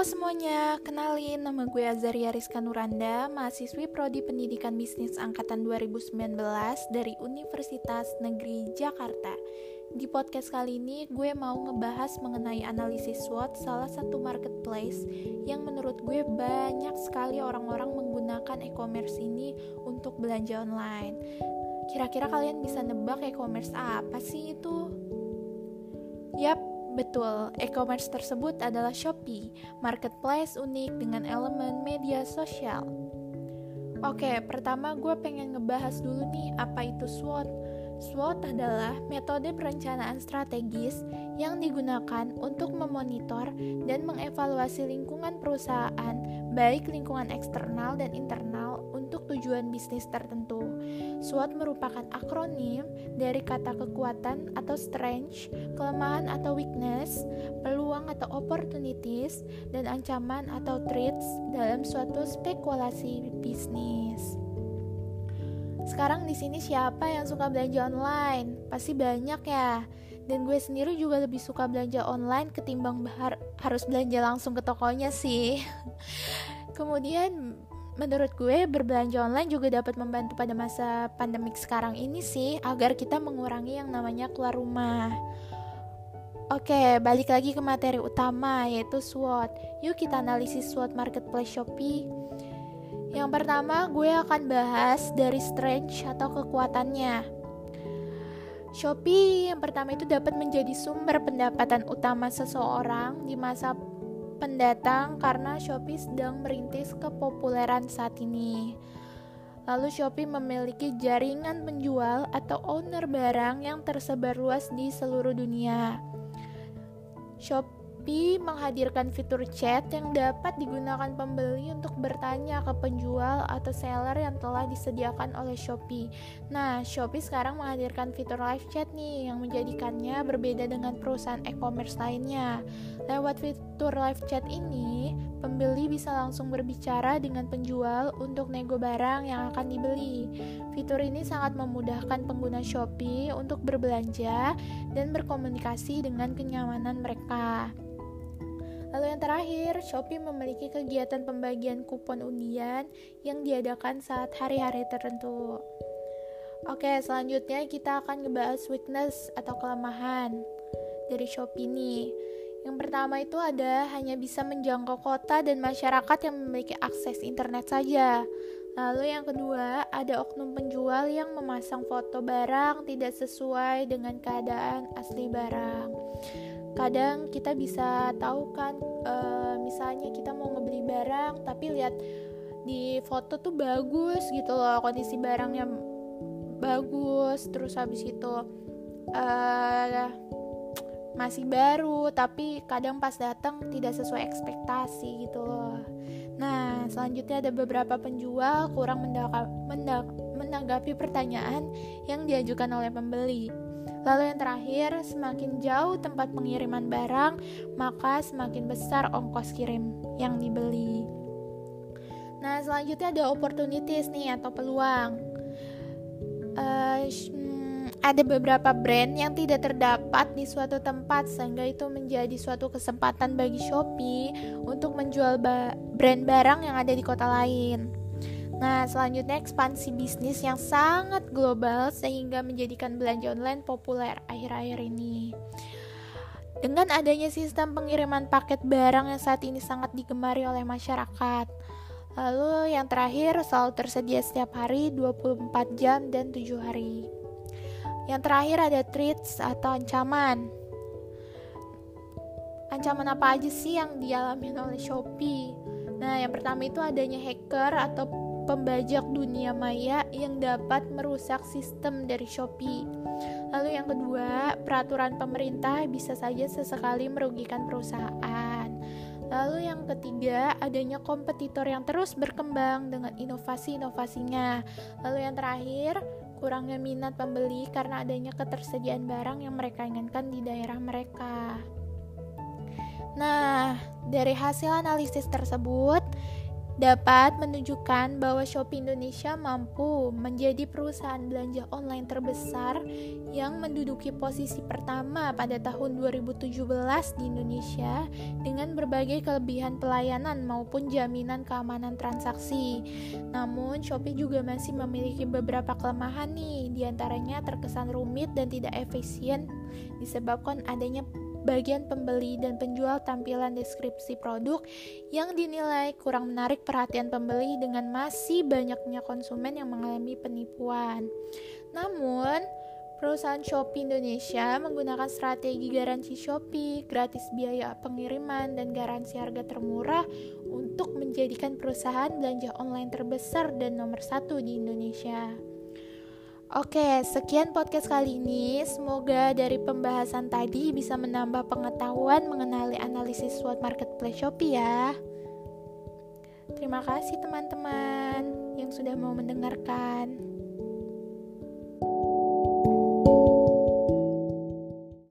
Halo semuanya, kenalin nama gue Azaria Rizka Nuranda, mahasiswi Prodi Pendidikan Bisnis Angkatan 2019 dari Universitas Negeri Jakarta. Di podcast kali ini gue mau ngebahas mengenai analisis SWOT salah satu marketplace yang menurut gue banyak sekali orang-orang menggunakan e-commerce ini untuk belanja online. Kira-kira kalian bisa nebak e-commerce apa sih itu? Yap, Betul, e-commerce tersebut adalah Shopee, marketplace unik dengan elemen media sosial. Oke, pertama gue pengen ngebahas dulu nih apa itu SWOT. SWOT adalah metode perencanaan strategis yang digunakan untuk memonitor dan mengevaluasi lingkungan perusahaan, baik lingkungan eksternal dan internal, untuk tujuan bisnis tertentu. SWOT merupakan akronim dari kata kekuatan atau strength, kelemahan atau weakness, peluang atau opportunities, dan ancaman atau threats dalam suatu spekulasi bisnis. Sekarang di sini siapa yang suka belanja online? Pasti banyak ya. Dan gue sendiri juga lebih suka belanja online ketimbang har harus belanja langsung ke tokonya sih. Kemudian menurut gue berbelanja online juga dapat membantu pada masa pandemik sekarang ini sih agar kita mengurangi yang namanya keluar rumah. Oke, balik lagi ke materi utama yaitu SWOT. Yuk kita analisis SWOT marketplace Shopee. Yang pertama, gue akan bahas dari strength atau kekuatannya. Shopee yang pertama itu dapat menjadi sumber pendapatan utama seseorang di masa pendatang karena Shopee sedang merintis kepopuleran saat ini. Lalu Shopee memiliki jaringan penjual atau owner barang yang tersebar luas di seluruh dunia. Shopee Shopee menghadirkan fitur chat yang dapat digunakan pembeli untuk bertanya ke penjual atau seller yang telah disediakan oleh Shopee. Nah, Shopee sekarang menghadirkan fitur live chat nih yang menjadikannya berbeda dengan perusahaan e-commerce lainnya. Lewat fitur live chat ini, pembeli bisa langsung berbicara dengan penjual untuk nego barang yang akan dibeli. Fitur ini sangat memudahkan pengguna Shopee untuk berbelanja dan berkomunikasi dengan kenyamanan mereka. Lalu yang terakhir, Shopee memiliki kegiatan pembagian kupon undian yang diadakan saat hari-hari tertentu. Oke, selanjutnya kita akan ngebahas weakness atau kelemahan dari Shopee nih. Yang pertama itu ada hanya bisa menjangkau kota dan masyarakat yang memiliki akses internet saja. Lalu yang kedua, ada oknum penjual yang memasang foto barang tidak sesuai dengan keadaan asli barang kadang kita bisa tahu kan uh, misalnya kita mau ngebeli barang tapi lihat di foto tuh bagus gitu loh kondisi barangnya bagus terus habis itu uh, masih baru tapi kadang pas datang tidak sesuai ekspektasi gitu loh. Nah selanjutnya ada beberapa penjual kurang menanggapi pertanyaan yang diajukan oleh pembeli Lalu yang terakhir, semakin jauh tempat pengiriman barang, maka semakin besar ongkos kirim yang dibeli. Nah, selanjutnya ada opportunities nih atau peluang. Uh, ada beberapa brand yang tidak terdapat di suatu tempat sehingga itu menjadi suatu kesempatan bagi Shopee untuk menjual ba brand barang yang ada di kota lain. Nah, selanjutnya ekspansi bisnis yang sangat global sehingga menjadikan belanja online populer akhir-akhir ini. Dengan adanya sistem pengiriman paket barang yang saat ini sangat digemari oleh masyarakat. Lalu yang terakhir selalu tersedia setiap hari 24 jam dan 7 hari. Yang terakhir ada threats atau ancaman. Ancaman apa aja sih yang dialami oleh Shopee? Nah, yang pertama itu adanya hacker atau pembajak dunia maya yang dapat merusak sistem dari Shopee. Lalu yang kedua, peraturan pemerintah bisa saja sesekali merugikan perusahaan. Lalu yang ketiga, adanya kompetitor yang terus berkembang dengan inovasi-inovasinya. Lalu yang terakhir, kurangnya minat pembeli karena adanya ketersediaan barang yang mereka inginkan di daerah mereka. Nah, dari hasil analisis tersebut, dapat menunjukkan bahwa Shopee Indonesia mampu menjadi perusahaan belanja online terbesar yang menduduki posisi pertama pada tahun 2017 di Indonesia dengan berbagai kelebihan pelayanan maupun jaminan keamanan transaksi. Namun, Shopee juga masih memiliki beberapa kelemahan nih, di antaranya terkesan rumit dan tidak efisien disebabkan adanya bagian pembeli dan penjual tampilan deskripsi produk yang dinilai kurang menarik perhatian pembeli dengan masih banyaknya konsumen yang mengalami penipuan. Namun, perusahaan Shopee Indonesia menggunakan strategi garansi Shopee, gratis biaya pengiriman, dan garansi harga termurah untuk menjadikan perusahaan belanja online terbesar dan nomor satu di Indonesia. Oke, sekian podcast kali ini. Semoga dari pembahasan tadi bisa menambah pengetahuan mengenali analisis SWOT marketplace Shopee ya. Terima kasih teman-teman yang sudah mau mendengarkan.